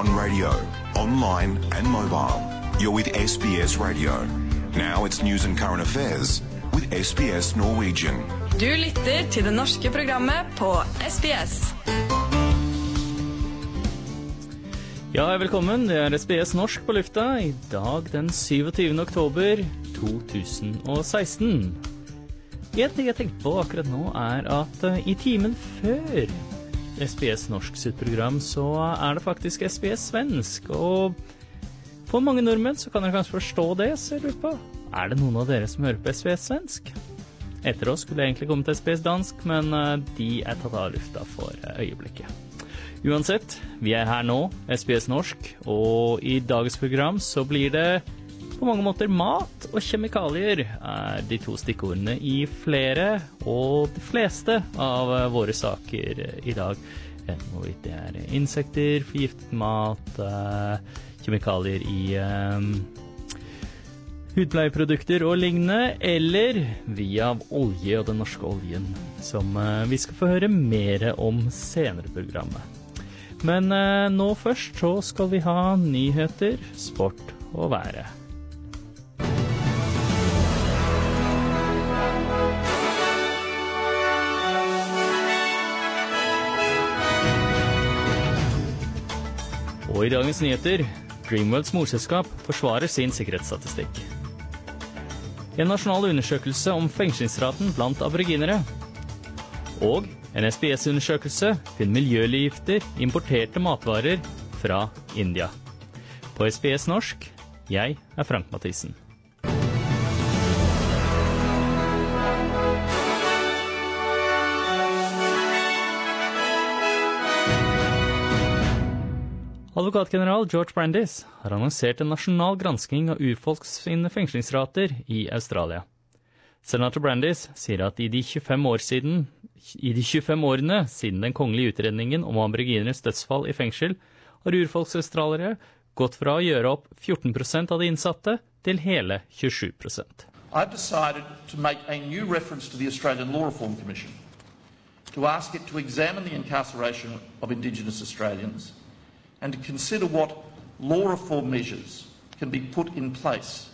on radio, online and mobile. You're with SBS Radio. Now it's news and current affairs with SBS Norwegian. Du lytter til det norske programmet på SBS. Ja, velkommen. Det er SBS norsk på lufta i dag den 27. oktober 2016. En ting jeg tenkte på akkurat nå, er at eh, i timen før SBS norsk sitt program, så er det faktisk SBS svensk. Og for mange nordmenn så kan dere kanskje forstå det, jeg lurer på Er det noen av dere som hører på SBS svensk? Etter oss skulle jeg egentlig komme til SBS dansk, men eh, de er tatt av lufta for eh, øyeblikket. Uansett, vi er her nå, SBS norsk, og i dagens program så blir det på mange måter mat og kjemikalier er de to stikkordene i flere og de fleste av våre saker i dag. Hvorvidt det er insekter, forgiftet mat, eh, kjemikalier i um, hudpleieprodukter og lignende, eller via olje og den norske oljen, som uh, vi skal få høre mer om senere i programmet. Men nå først så skal vi ha nyheter, sport og været. Og i dagens nyheter Dreamworlds morselskap forsvarer sin sikkerhetsstatistikk. En nasjonal undersøkelse om fengslingsraten blant aboriginere. Og en SBS-undersøkelse finner miljøgifter importerte matvarer fra India. På SBS norsk, jeg er Frank Mathisen. Advokatgeneral George Brandis har annonsert en nasjonal gransking av urfolks sine fengslingsrater i Australia. Senator Brandis sier at i de 25, år siden, i de 25 årene siden den kongelige utredningen om aborigineres dødsfall i fengsel, har urfolksaustraliere gått fra å gjøre opp 14% av de innsatte til hele 27 I've decided to make a new reference to the Australian Law Reform Commission to ask it to examine the incarceration of Indigenous Australians and to consider what law reform measures can be put in place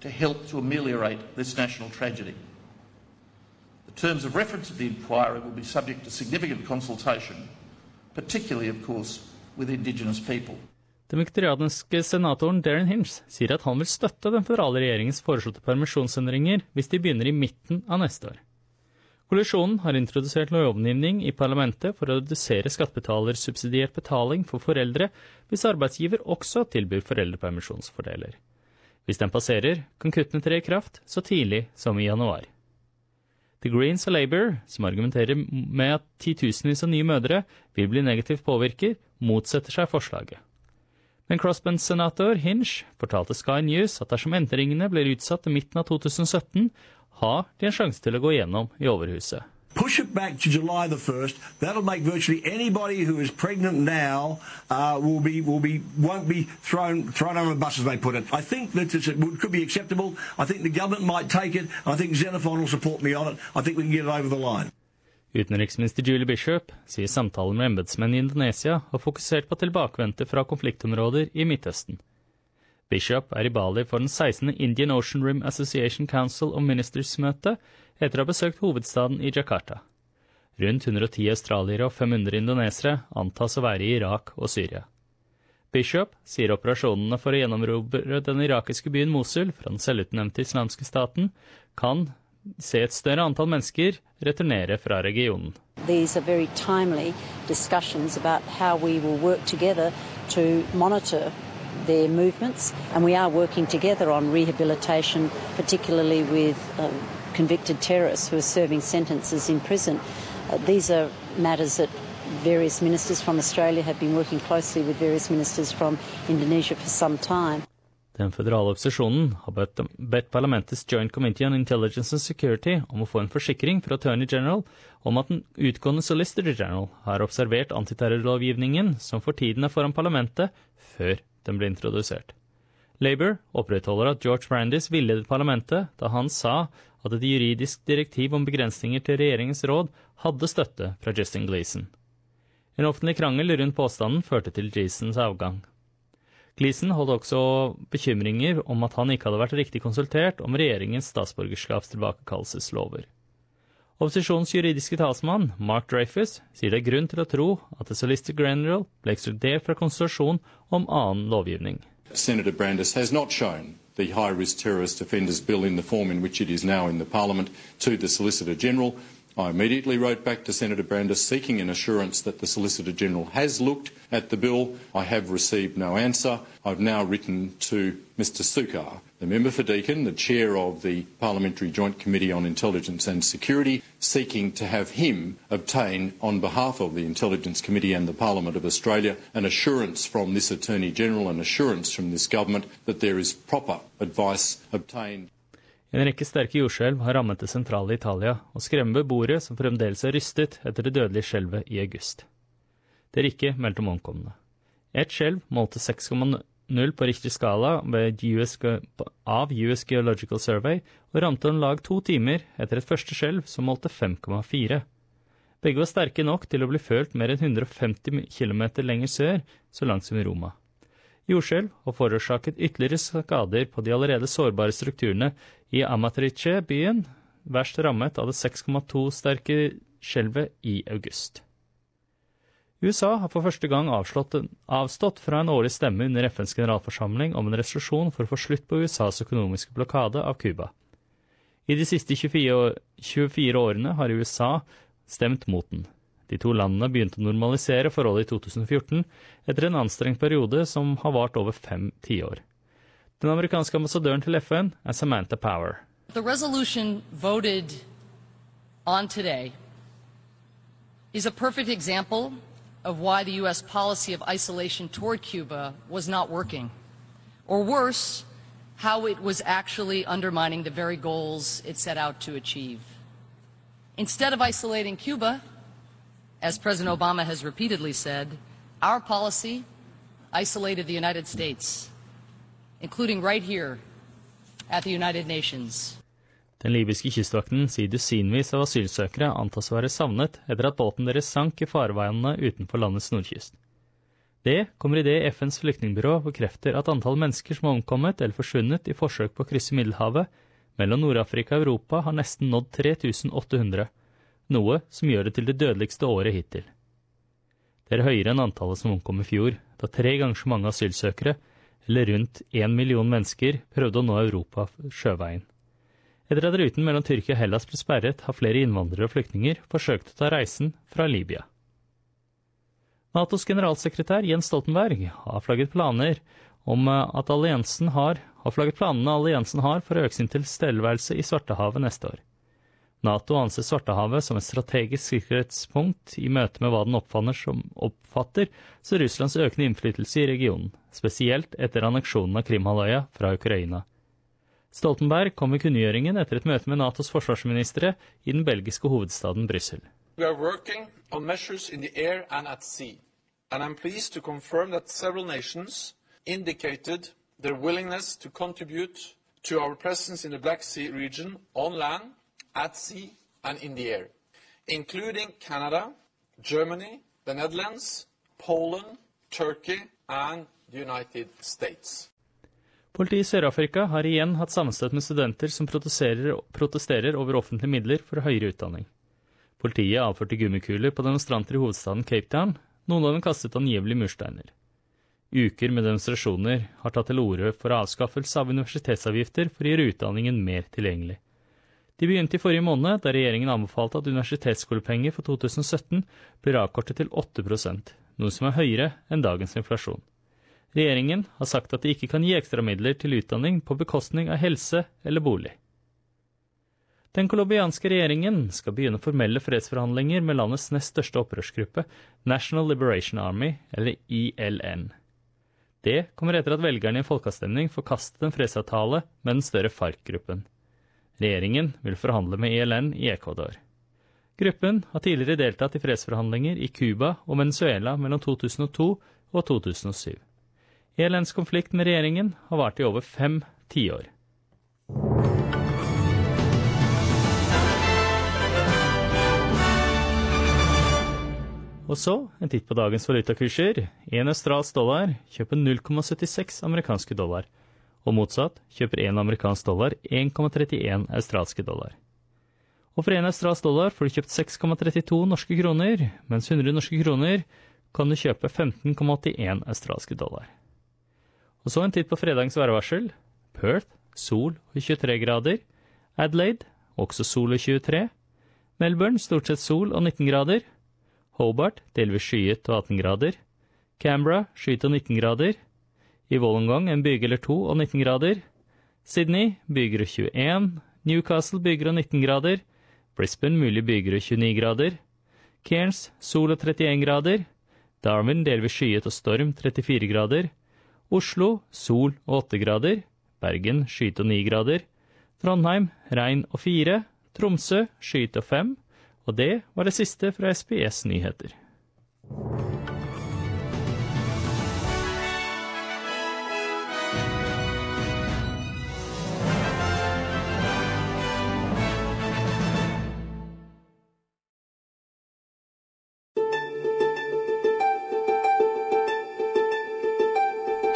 to help to ameliorate this national tragedy. The terms of reference of the inquiry will be subject to significant consultation, particularly, of course, with Indigenous people. Den viktorianske senatoren Darren Hinch sier at han vil støtte den føderale regjeringens foreslåtte permisjonsendringer hvis de begynner i midten av neste år. Koalisjonen har introdusert lovgivning i parlamentet for å redusere skattebetalersubsidiert betaling for foreldre hvis arbeidsgiver også tilbyr foreldrepermisjonsfordeler. Hvis den passerer, kan kuttene tre i kraft så tidlig som i januar. The Greens og Labour, som argumenterer med at titusenvis av nye mødre vil bli negativt påvirket, motsetter seg forslaget. Men Crossband-senator Hinch fortalte Sky News at dersom endringene blir utsatt til midten av 2017, har de en sjanse til å gå gjennom i Overhuset. Push it back to July the 1st. That'll make virtually anybody who is pregnant now uh, will be will be won't be thrown thrown under the bus as they put it. I think that it could be acceptable. I think the government might take it. I think Xenophon will support me on it. I think we can get it over the line. Utenriksminister Julie Bishop sier samtalen med embetsmenn i Indonesia har fokusert på tilbakevendte fra konfliktområder i Midtøsten. Bishop er i Bali for den 16. Indian Ocean Rim Association Council of Ministers-møte etter å ha besøkt hovedstaden i Jakarta. Rundt 110 australiere og 500 indonesere antas å være i Irak og Syria. Bishop sier operasjonene for å gjennomrobre den irakiske byen Mosul fra den selvutnevnte islamske staten kan se et større antall mennesker returnere fra regionen. These are very timely discussions about how we will work together to monitor their movements, and we are working together on rehabilitation, particularly with um, convicted terrorists who are serving sentences in prison. Uh, these are matters that various ministers from Australia have been working closely with various ministers from Indonesia for some time. Den føderale opposisjonen har bedt, bedt, parlamentets Joint Committee on Intelligence and Security om å få en forsikring fra Attorney General om at den utgående Solicitor General har observert antiterrorlovgivningen som for tiden er foran parlamentet, før den ble introdusert. Labour opprettholder at George Brandis villedet parlamentet da han sa at et juridisk direktiv om begrensninger til regjeringens råd hadde støtte fra Justin Gleeson. En offentlig krangel rundt påstanden førte til Gleasons avgang. Gleason holdt også bekymringer om at han ikke hadde vært riktig konsultert om regjeringens statsborgerskapstilbakekallelseslover. Opposisjonens juridiske talsmann, Mark Dreyfus, sier det er grunn til å tro at The Solicitor General ble ekskludert fra konsultasjon om annen lovgivning. Senator Brandis has not shown the high risk terrorist offenders bill in the form in which it is now in the Parliament to the Solicitor General. I immediately wrote back to Senator Brandis seeking an assurance that the Solicitor General has looked at the bill. I have received no answer. I've now written to Mr Sukar, the member for Deakin, the chair of the Parliamentary Joint Committee on Intelligence and Security, seeking to have him obtain, on behalf of the Intelligence Committee and the Parliament of Australia, an assurance from this Attorney General, an assurance from this government that there is proper advice obtained En rekke sterke jordskjelv har rammet det sentrale Italia og skremmer beboere som fremdeles er rystet etter det dødelige skjelvet i august. Det er ikke meldt om omkomne. Ett skjelv målte 6,0 på riktig skala US, av US Geological Survey og ramte om lag to timer etter et første skjelv som målte 5,4. Begge var sterke nok til å bli følt mer enn 150 km lenger sør, så langt som i Roma. Jordskjelv har forårsaket ytterligere skader på de allerede sårbare strukturene i Amatrice, byen, verst rammet av det 6,2 sterke skjelvet i august. USA har for første gang avstått fra en årlig stemme under FNs generalforsamling om en resolusjon for å få slutt på USAs økonomiske blokade av Cuba. I de siste 24, 24 årene har USA stemt mot den. De to landene begynte å normalisere forholdet i 2014, etter en anstrengt periode som har vart over fem tiår. Den amerikanske ambassadøren til FN er Samantha Power. The resolution voted on today is a perfect example of why the U.S. policy of isolation toward Cuba was not working. Or worse, how it was actually undermining the very goals it set out to achieve. Instead of isolating Cuba, as President Obama has repeatedly said, our policy isolated the United States, including right here at the United Nations. Den libyske kystvakten sier dusinvis av asylsøkere antas å være savnet etter at båten deres sank i farveiene utenfor landets nordkyst. Det kommer idet FNs flyktningbyrå bekrefter at antall mennesker som har omkommet eller forsvunnet i forsøk på å krysse Middelhavet mellom Nord-Afrika og Europa, har nesten nådd 3800 noe som gjør det til det dødeligste året hittil. Det er høyere enn antallet som omkom i fjor, da tre ganger så mange asylsøkere, eller rundt én million mennesker, prøvde å nå Europa sjøveien. Etter at ruten mellom Tyrkia og Hellas ble sperret, har flere innvandrere og flyktninger forsøkt å ta reisen fra Libya. Natos generalsekretær Jens Stoltenberg har flagget planer om at alliansen har, har flagget planene alliansen har for å øke sin tilstedeværelse i Svartehavet neste år. Nato anser Svartehavet som et strategisk sikkerhetspunkt i møte med hva den som oppfatter som Russlands økende innflytelse i regionen, spesielt etter anneksjonen av Krimhalvøya fra Ukraina. Stoltenberg kom med kunngjøringen etter et møte med Natos forsvarsministre i den belgiske hovedstaden Brussel. And I'm pleased to confirm that several nations indicated their willingness to contribute to our presence in the Black Sea region on land at sea and in the air, including Canada, Germany, the Netherlands, Poland, Turkey and the United States. Politiet i Sør-Afrika har igjen hatt sammenstøt med studenter som protesterer, over offentlige midler for høyere utdanning. Politiet avførte gummikuler på demonstranter i hovedstaden Cape Town, noen av dem kastet angivelig mursteiner. Uker med demonstrasjoner har tatt til orde for avskaffelse av universitetsavgifter for å gjøre utdanningen mer tilgjengelig. De begynte i forrige måned, da regjeringen anbefalte at universitetsskolepenger for 2017 blir avkortet til 8 noe som er høyere enn dagens inflasjon. Regjeringen har sagt at de ikke kan gi ekstramidler til utdanning på bekostning av helse eller bolig. Den colombianske regjeringen skal begynne formelle fredsforhandlinger med landets nest største opprørsgruppe, National Liberation Army, eller ILN. Det kommer etter at velgerne i en folkeavstemning forkastet en fredsavtale med den større FARC-gruppen. Regjeringen vil forhandle med ELN i Ecuador. Gruppen har tidligere deltatt i fredsforhandlinger i Cuba og Venezuela mellom 2002 og 2007. ELNs konflikt med regjeringen har vart i over fem tiår. Og så en titt på dagens valutakurser. En australsk dollar kjøper 0,76 amerikanske dollar, og motsatt kjøper en amerikansk dollar 1,31 australske dollar. Og for en australsk dollar får du kjøpt 6,32 norske kroner, mens 100 norske kroner kan du kjøpe 15,81 australske dollar. Og så en titt på fredagens værvarsel. Perth sol og 23 grader. Adelaide også sol og 23. Melbourne stort sett sol og 19 grader. Hobart delvis skyet og 18 grader. Canberra skyet og 19 grader. I Wollongong en byge eller to og 19 grader. Sydney byger og 21. Newcastle byger og 19 grader. Brisbane mulig byger og 29 grader. Cairns sol og 31 grader. Darwin delvis skyet og storm 34 grader. Oslo sol og 8 grader. Bergen skyet og 9 grader. Trondheim regn og 4. Tromsø skyet og 5. Og det var det siste fra SBS Nyheter.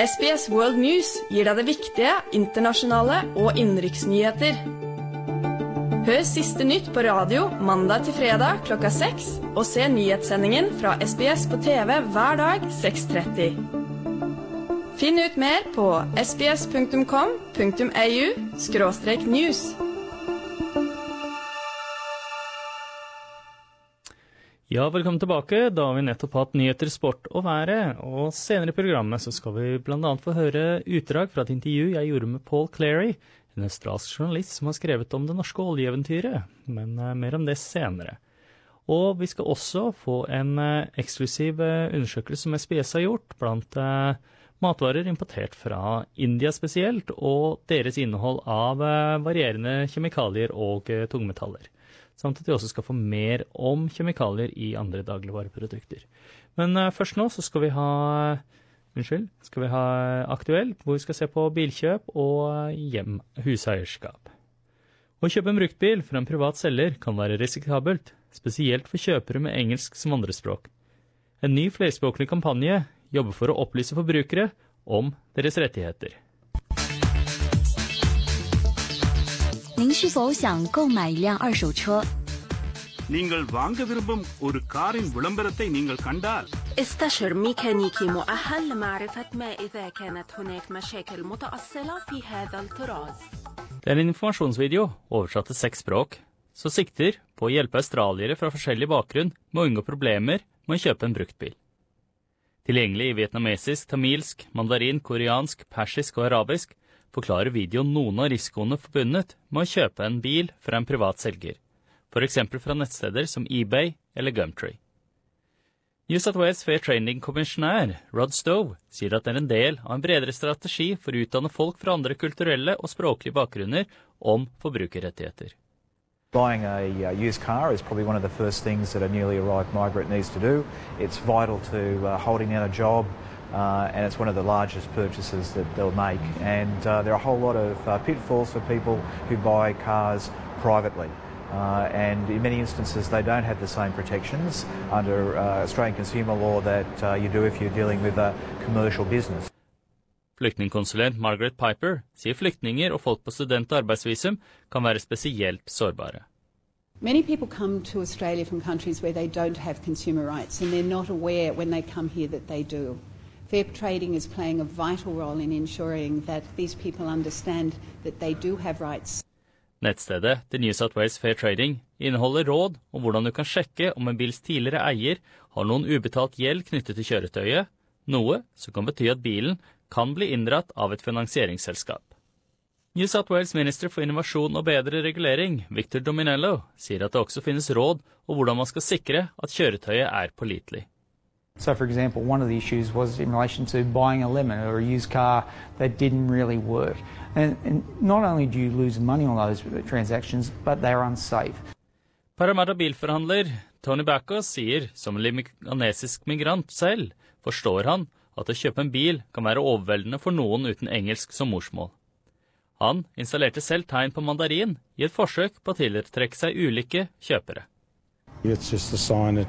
SBS World News gir deg det viktige internasjonale og innenriksnyheter. Hør siste nytt på radio mandag til fredag klokka seks, og se nyhetssendingen fra SBS på TV hver dag 6.30. Finn ut mer på sbs.com.au news. Ja, velkommen tilbake. Da har vi nettopp hatt nyheter, sport og været. Og senere i programmet så skal vi bl.a. få høre utdrag fra et intervju jeg gjorde med Paul Clary, en australsk journalist som har skrevet om det norske oljeeventyret. Men uh, mer om det senere. Og vi skal også få en uh, eksklusiv uh, undersøkelse som SBS har gjort blant matvarer importert fra India spesielt, og deres innhold av varierende kjemikalier og tungmetaller samt at vi også skal få mer om kjemikalier i andre dagligvareprodukter. Men uh, først nå så skal vi ha Unnskyld, skal vi ha Aktuell, hvor vi skal se på bilkjøp og hjem, huseierskap. Å kjøpe en bruktbil fra en privat selger kan være risikabelt, spesielt for kjøpere med engelsk som andrespråk. En ny flerspråklig kampanje jobber for å opplyse forbrukere om deres rettigheter. 您是否想购买一辆二手车？ நீங்கள் வாங்க விரும்பும் ஒரு காரின் விளம்பரத்தை நீங்கள் கண்டால் استشر ميكانيكي مؤهل لمعرفة ما إذا كانت هناك مشاكل متأصلة في هذا الطراز. Det er en informasjonsvideo oversatt til seks språk, som sikter på å hjelpe australiere fra forskjellig bakgrunn med å unngå problemer med å kjøpe en bruktbil. Tilgjengelig i vietnamesisk, tamilsk, mandarin, koreansk, persisk og arabisk forklarer videoen noen av risikoene forbundet med å kjøpe en bil fra en privat selger, f.eks. fra nettsteder som eBay eller Gumtree. New South Wales Fair Training-kommisjonær Rod Stove sier at det er en del av en bredere strategi for å utdanne folk fra andre kulturelle og språklige bakgrunner om forbrukerrettigheter. Buying a uh, used car is probably one of the first things that a newly arrived migrant needs to do. It's vital to uh, holding down a job, uh, and it's one of the largest purchases that they'll make. And uh, there are a whole lot of uh, pitfalls for people who buy cars privately. Uh, and in many instances, they don't have the same protections under uh, Australian consumer law that uh, you do if you're dealing with a commercial business. Flyktningkonsulent Margaret Piper sier flyktninger og folk på student- og arbeidsvisum kan være spesielt sårbare. Many people come to Australia from countries where they don't have consumer rights and they're not aware when they come here that they do. Fair trading is playing a vital role in ensuring that these people understand that they do have rights. Nettstedet The New South Wales Fair Trading inneholder råd om hvordan du kan sjekke om en bils tidligere eier har noen ubetalt gjeld knyttet til kjøretøyet, noe som kan bety at bilen kan bli inndratt av et finansieringsselskap. New South Wales Minister for innovasjon og bedre regulering, Victor Dominello, sier at det også finnes råd om hvordan man skal sikre at kjøretøyet er pålitelig. So, for example, one of the issues was in relation to buying a lemon or a used car that didn't really work. And, and not only do you lose money on those transactions, but they're unsafe. Parramatta bilforhandler Tony Bacco sier, som libanesisk migrant selv, forstår han at å kjøpe en bil kan være overveldende for noen uten engelsk som morsmål. Han installerte selv tegn på mandarin i et forsøk på å tiltrekke seg ulike kjøpere. It's just a sign that,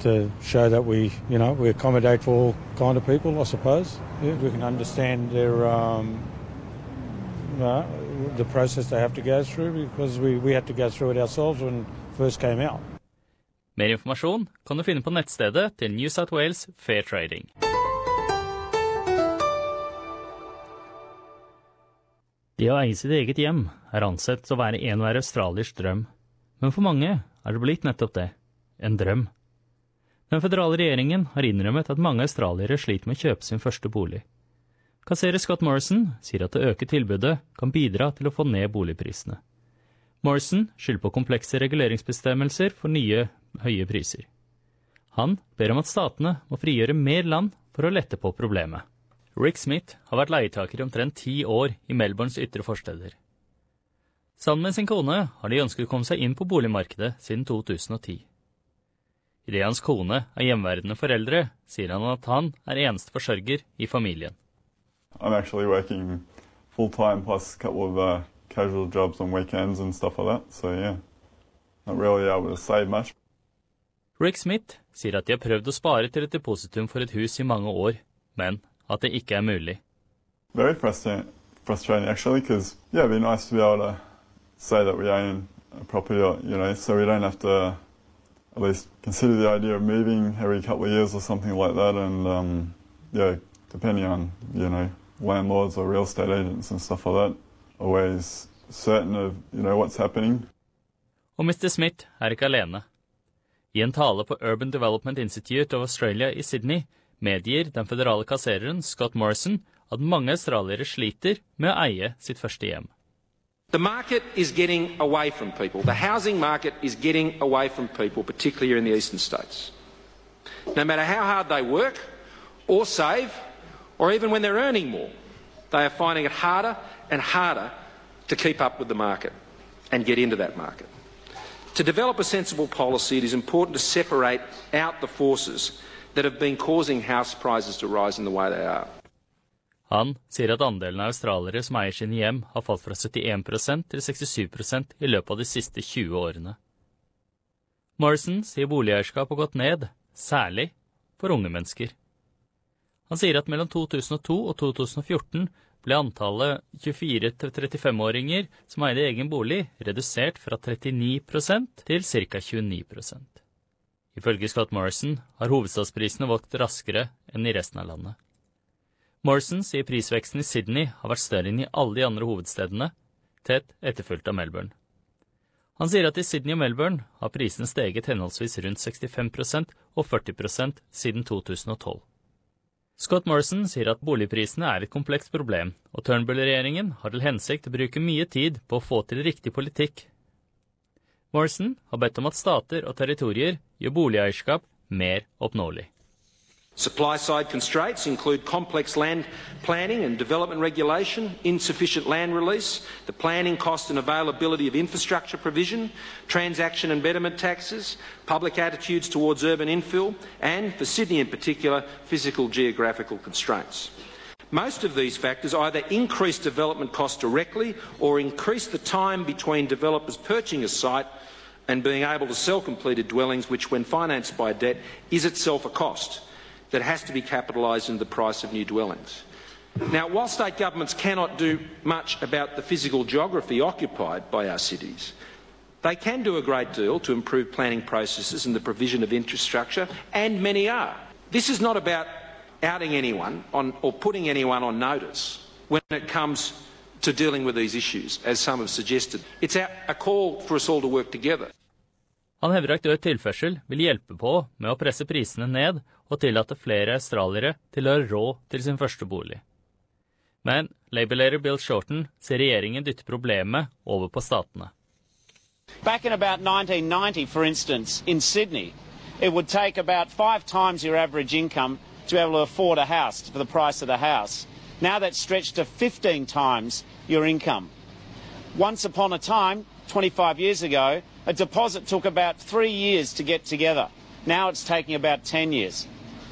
to show that we, you know, we accommodate for all kind of people, I suppose. Yeah, we can understand their um, uh, the process they have to go through because we, we had to go through it ourselves when it first came out. Mer informasjon kan du finne på nettstedet til New South Wales Fair Trading. Det å eie sitt eget hjem er ansett å være enhver australiers drøm, men for mange er det blitt nettopp det en drøm. Den føderale regjeringen har innrømmet at mange australiere sliter med å kjøpe sin første bolig. Kasserer Scott Morrison sier at å øke tilbudet kan bidra til å få ned boligprisene. Morrison skylder på komplekse reguleringsbestemmelser for nye, høye priser. Han ber om at statene må frigjøre mer land for å lette på problemet. Rick Smith har vært leietaker i omtrent ti år i Melbournes ytre forsteder. Sammen med sin kone har de ønsket å komme seg inn på boligmarkedet siden 2010. Idet hans kone er hjemmeværende foreldre, sier han at han er eneste forsørger i familien. I'm actually working full time plus a couple of uh, casual jobs on weekends and stuff like that. So yeah, not really able to save much. Rick Smith sier at de har prøvd å spare til et depositum for et hus i mange år, men at det ikke er mulig. Very frustrating, frustrating actually, because yeah, it'd be nice to be able to say that we own a property, you know, so we don't have to at least consider the idea of moving every couple of years or something like that. And um, yeah, depending on you know landlords or real estate agents and stuff like that, always certain of you know what's happening. Og Mr. Smith er ikke alene. I en tale på Urban Development Institute of Australia i Sydney medgir den føderale kassereren Scott Morrison at mange australiere sliter med å eie sitt første hjem. The market is getting away from people. The housing market is getting away from people, particularly here in the eastern states. No matter how hard they work or save, or even when they're earning more, they are finding it harder and harder to keep up with the market and get into that market. To develop a sensible policy, it is important to separate out the forces that have been causing house prices to rise in the way they are. Han sier at andelen av australiere som eier sine hjem, har falt fra 71% til 67% i løpet av de siste 20 årene. Morrison sier boligeierskap har gått ned, særlig for unge mennesker. Han sier at mellom 2002 og 2014 ble antallet 24-35-åringer som eide egen bolig, redusert fra 39% til ca. 29% Ifølge Scott Morrison har hovedstadsprisene vokst raskere enn i resten av landet. Morrison sier prisveksten i Sydney har vært større enn i alle de andre hovedstedene, tett etterfulgt av Melbourne. Han sier at i Sydney og Melbourne har prisene steget henholdsvis rundt 65% og 40% siden 2012. Scott Morrison sier at boligprisene er et komplekst problem, og Turnbull-regjeringen har til hensikt å bruke mye tid på å få til riktig politikk. Morrison har bedt om at stater og territorier gjør boligeierskap mer oppnåelig. Supply side constraints include complex land planning and development regulation, insufficient land release, the planning cost and availability of infrastructure provision, transaction and betterment taxes, public attitudes towards urban infill, and, for Sydney in particular, physical geographical constraints. Most of these factors either increase development costs directly or increase the time between developers purchasing a site and being able to sell completed dwellings, which, when financed by debt, is itself a cost that has to be capitalised into the price of new dwellings. Now, while state governments cannot do much about the physical geography occupied by our cities, they can do a great deal to improve planning processes and the provision of infrastructure, and many are. This is not about outing anyone on, or putting anyone on notice when it comes to dealing with these issues, as some have suggested. It's a call for us all to work together. Han hevder økt tilførsel vil hjelpe på med å presse prisene ned og tillate flere australiere til å ha råd til sin første bolig. Men Labour-leder Bill Shorten ser regjeringen dytte problemet over på statene. Back in about 1990, for instance, in Sydney, it would take about five times your average income to be able to afford a house for the price of the house. Now that's stretched to 15 times your income. Once upon a time, 25 years ago, a deposit took about three years to get together. Now it's taking about 10 years.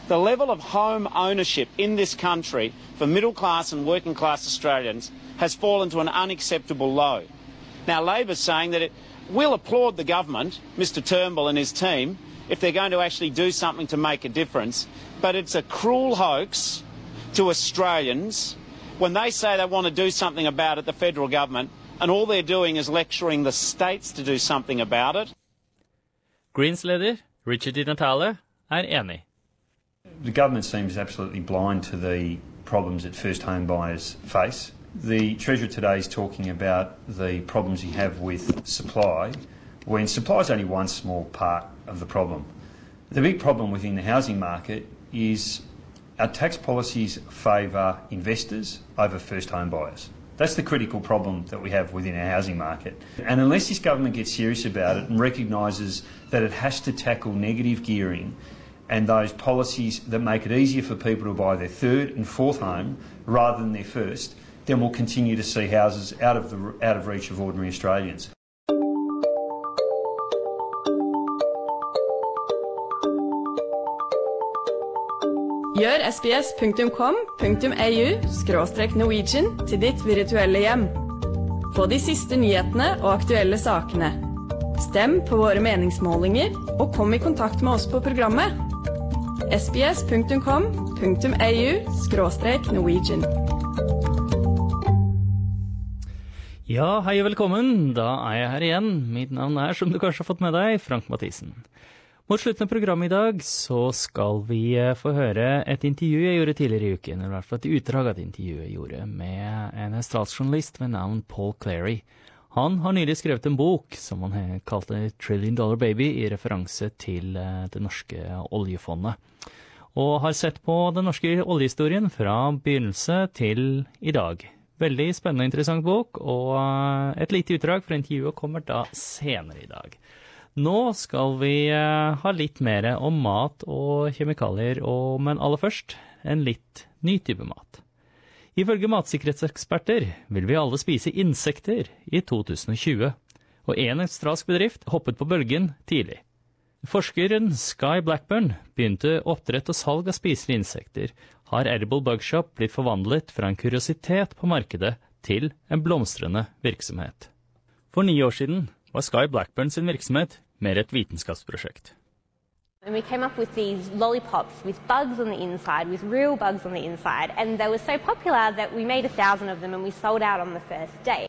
The level of home ownership in this country for middle class and working class Australians has fallen to an unacceptable low. Now, Labor's saying that it, we'll applaud the government, Mr Turnbull and his team, if they're going to actually do something to make a difference. But it's a cruel hoax to Australians when they say they want to do something about it, the federal government, and all they're doing is lecturing the states to do something about it. Greens leder Richard Di Natale er enig. The government seems absolutely blind to the problems that first home buyers face. The Treasurer today is talking about the problems you have with supply, when supply is only one small part of the problem. The big problem within the housing market is our tax policies favour investors over first home buyers. That's the critical problem that we have within our housing market. And unless this government gets serious about it and recognises that it has to tackle negative gearing and those policies that make it easier for people to buy their third and fourth home rather than their first, then we'll continue to see houses out of, the, out of reach of ordinary Australians. Gjør sbs.com.au norwegian til ditt virtuelle hjem. Få de siste nyhetene og aktuelle sakene. Stem på våre meningsmålinger, og kom i kontakt med oss på programmet. sbs.com.au norwegian. Ja, hei og velkommen. Da er jeg her igjen. Mitt navn er, som du kanskje har fått med deg, Frank Mathisen. Mot slutten av programmet i dag så skal vi eh, få høre et intervju jeg gjorde tidligere i uken, eller i hvert fall et utdrag av et intervju jeg gjorde med en statsjournalist ved navn Paul Clary. Han har nylig skrevet en bok som han kalte 'Trillion Dollar Baby', i referanse til eh, det norske oljefondet. Og har sett på den norske oljehistorien fra begynnelse til i dag. Veldig spennende og interessant bok, og eh, et lite utdrag fra intervjuet kommer da senere i dag. Nå skal vi uh, ha litt mer om mat og kjemikalier, og, men aller først en litt ny type mat. Ifølge matsikkerhetseksperter vil vi alle spise insekter i 2020, og en australsk bedrift hoppet på bølgen tidlig. Forskeren Sky Blackburn begynte oppdrett og salg av spiselige insekter, har Edible Bugshop blitt forvandlet fra en kuriositet på markedet til en blomstrende virksomhet. For ni år siden var Sky Blackburn sin virksomhet mer et vitenskapsprosjekt. And we came up with these lollipops with bugs on the inside, with real bugs on the inside, and they were so popular that we made a thousand of them and we sold out on the first day.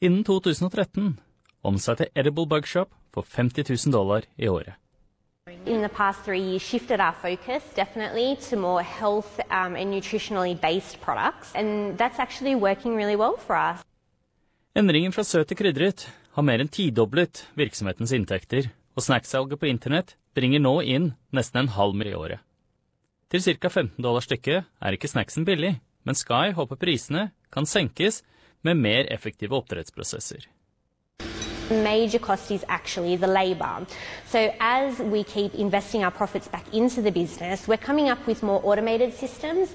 Innen 2013 omsatte Edible Bug Shop for 50 000 dollar i året. In the past three years, shifted our focus definitely to more health um, and nutritionally based products, and that's actually working really well for us. Endringen fra søt til krydret har mer enn tidoblet virksomhetens inntekter, og snacksalget på internett bringer nå inn nesten en halv mill. i året. Til ca. 15 dollar stykket er ikke snacksen billig, men Sky håper prisene kan senkes med mer effektive oppdrettsprosesser. major cost is actually the labour. So as we keep investing our profits back into the business, we're coming up with more automated systems.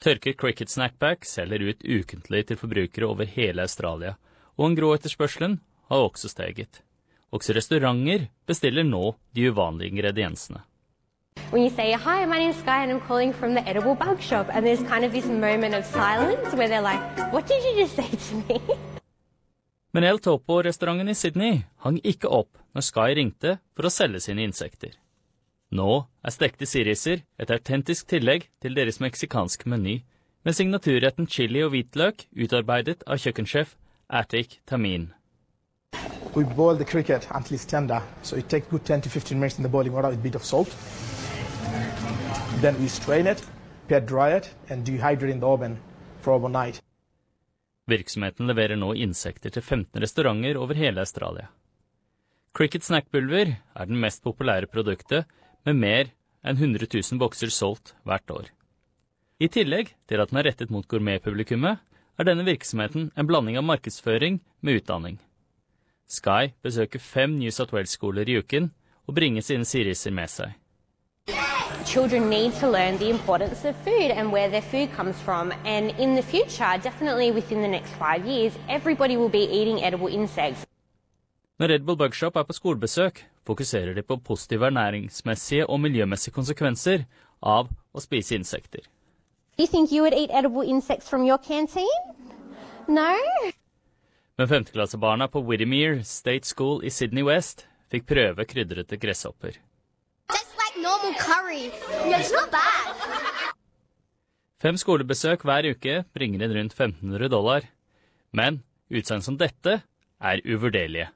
Tørket Cricket Snackback selger ut ukentlig til forbrukere over hele Australia, og en grå etterspørselen har også steget. Også restauranter bestiller nå de uvanlige ingrediensene. When you say, hi, my name's Sky and I'm calling from the Edible Bug Shop, and there's kind of this moment of silence where they're like, what did you just say to me? Men El Topo-restauranten i Sydney hang ikke opp når Sky ringte for å selge sine insekter. Nå er stekte siriser et autentisk tillegg til deres meksikanske meny, med signaturretten chili og hvitløk utarbeidet av kjøkkensjef Atik Tamin. We boil the cricket until it's tender, so it takes good 10 to 15 minutes in the boiling water with a bit of salt. Then we strain it, pair dry it, and dehydrate in the oven for overnight. Virksomheten leverer nå insekter til 15 restauranter over hele Australia. Cricket Snackpulver er den mest populære produktet, med mer enn 100 000 bokser solgt hvert år. I tillegg til at den er rettet mot gourmetpublikummet, er denne virksomheten en blanding av markedsføring med utdanning. Sky besøker fem New South Wales-skoler i uken og bringer sine siriser med seg. Children need to learn the importance of food and where their food comes from. And in the future, definitely within the next five years, everybody will be eating edible insects. Når Red Bull Bugshop er på skolebesøk, fokuserer de på positive ernæringsmessige og miljømessige konsekvenser av å spise insekter. You think you would eat edible insects from your canteen? No? Men femteklassebarna på Whittemere State School i Sydney West fikk prøve krydrete gresshopper. Like. Fem skolebesøk hver uke bringer inn rundt 1500 dollar. Men utsagn som dette er uvurderlige.